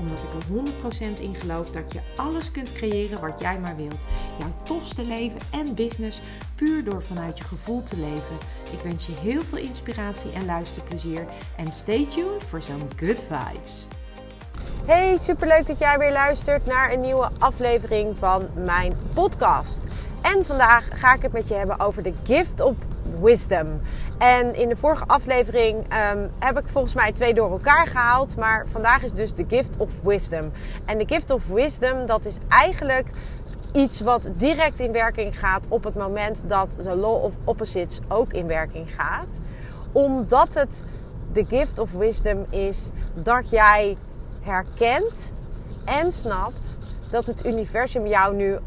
Omdat ik er 100% in geloof dat je alles kunt creëren wat jij maar wilt. Jouw tofste leven en business puur door vanuit je gevoel te leven. Ik wens je heel veel inspiratie en luisterplezier. En stay tuned voor zo'n good vibes. Hey, superleuk dat jij weer luistert naar een nieuwe aflevering van mijn podcast. En vandaag ga ik het met je hebben over de gift of wisdom. En in de vorige aflevering um, heb ik volgens mij twee door elkaar gehaald. Maar vandaag is dus de gift of wisdom. En de gift of wisdom, dat is eigenlijk iets wat direct in werking gaat op het moment dat de law of opposites ook in werking gaat. Omdat het de gift of wisdom is dat jij herkent en snapt dat het universum jou nu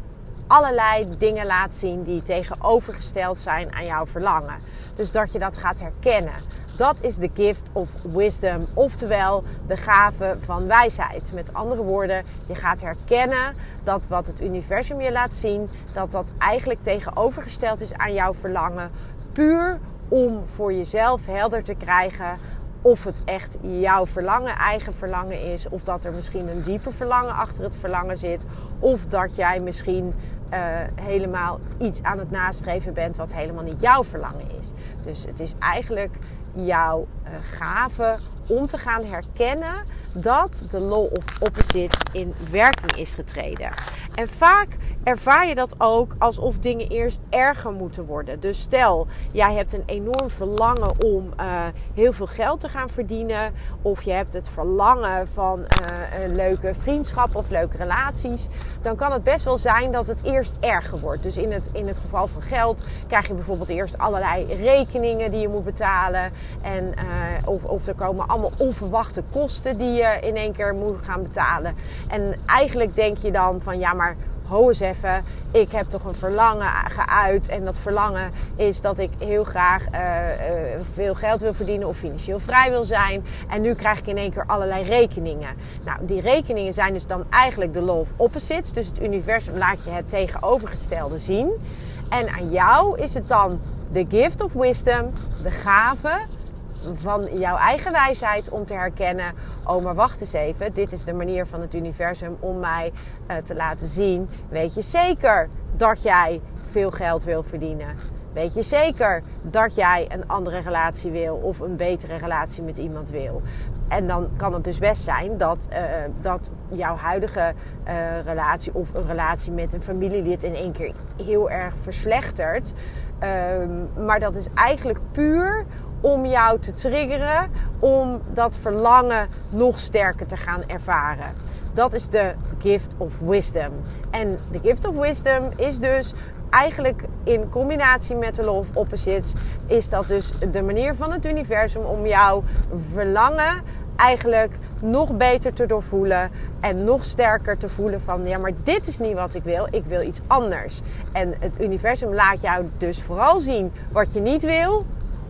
allerlei dingen laat zien die tegenovergesteld zijn aan jouw verlangen. Dus dat je dat gaat herkennen. Dat is de gift of wisdom, oftewel de gave van wijsheid. Met andere woorden, je gaat herkennen dat wat het universum je laat zien, dat dat eigenlijk tegenovergesteld is aan jouw verlangen, puur om voor jezelf helder te krijgen of het echt jouw verlangen, eigen verlangen is, of dat er misschien een dieper verlangen achter het verlangen zit, of dat jij misschien uh, helemaal iets aan het nastreven bent wat helemaal niet jouw verlangen is. Dus het is eigenlijk jouw uh, gave om te gaan herkennen dat de law of opposite in werking is getreden. En vaak ervaar je dat ook alsof dingen eerst erger moeten worden. Dus stel, jij hebt een enorm verlangen om uh, heel veel geld te gaan verdienen. Of je hebt het verlangen van uh, een leuke vriendschap of leuke relaties. Dan kan het best wel zijn dat het eerst erger wordt. Dus in het, in het geval van geld krijg je bijvoorbeeld eerst allerlei rekeningen die je moet betalen. En, uh, of, of er komen allemaal onverwachte kosten die je in één keer moet gaan betalen. En eigenlijk denk je dan van ja, maar ho eens even, ik heb toch een verlangen geuit. En dat verlangen is dat ik heel graag uh, uh, veel geld wil verdienen of financieel vrij wil zijn. En nu krijg ik in één keer allerlei rekeningen. Nou, die rekeningen zijn dus dan eigenlijk de law of opposites. Dus het universum laat je het tegenovergestelde zien. En aan jou is het dan de gift of wisdom, de gave van jouw eigen wijsheid om te herkennen: oh, maar wacht eens even, dit is de manier van het universum om mij uh, te laten zien. Weet je zeker dat jij veel geld wil verdienen? Weet je zeker dat jij een andere relatie wil of een betere relatie met iemand wil? En dan kan het dus best zijn dat, uh, dat jouw huidige uh, relatie of een relatie met een familielid in één keer heel erg verslechtert. Um, maar dat is eigenlijk puur om jou te triggeren om dat verlangen nog sterker te gaan ervaren. Dat is de gift of wisdom. En de gift of wisdom is dus eigenlijk in combinatie met de law of opposites is dat dus de manier van het universum om jouw verlangen eigenlijk nog beter te doorvoelen en nog sterker te voelen van ja, maar dit is niet wat ik wil, ik wil iets anders. En het universum laat jou dus vooral zien wat je niet wil,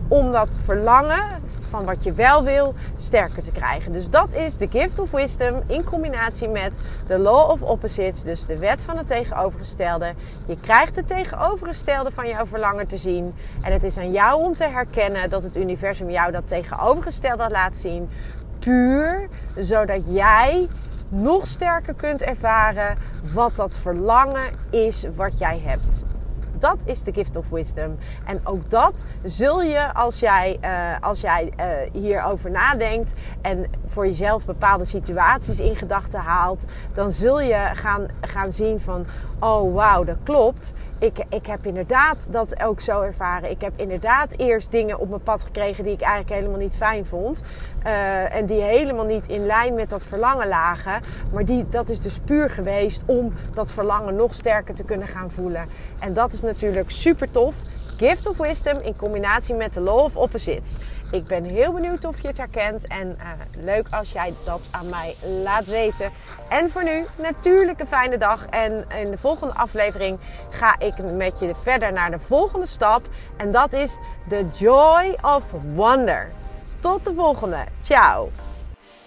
om dat verlangen van wat je wel wil sterker te krijgen. Dus dat is de gift of wisdom in combinatie met de law of opposites, dus de wet van het tegenovergestelde. Je krijgt het tegenovergestelde van jouw verlangen te zien en het is aan jou om te herkennen dat het universum jou dat tegenovergestelde laat zien, puur zodat jij nog sterker kunt ervaren wat dat verlangen is wat jij hebt dat is de gift of wisdom. En ook dat zul je als jij, uh, als jij uh, hierover nadenkt en voor jezelf bepaalde situaties in gedachten haalt, dan zul je gaan, gaan zien van, oh wauw, dat klopt. Ik, ik heb inderdaad dat ook zo ervaren. Ik heb inderdaad eerst dingen op mijn pad gekregen die ik eigenlijk helemaal niet fijn vond. Uh, en die helemaal niet in lijn met dat verlangen lagen. Maar die, dat is dus puur geweest om dat verlangen nog sterker te kunnen gaan voelen. En dat is natuurlijk super tof. Gift of Wisdom in combinatie met de Law of Opposites. Ik ben heel benieuwd of je het herkent en uh, leuk als jij dat aan mij laat weten. En voor nu natuurlijk een fijne dag en in de volgende aflevering ga ik met je verder naar de volgende stap en dat is the joy of wonder. Tot de volgende. Ciao.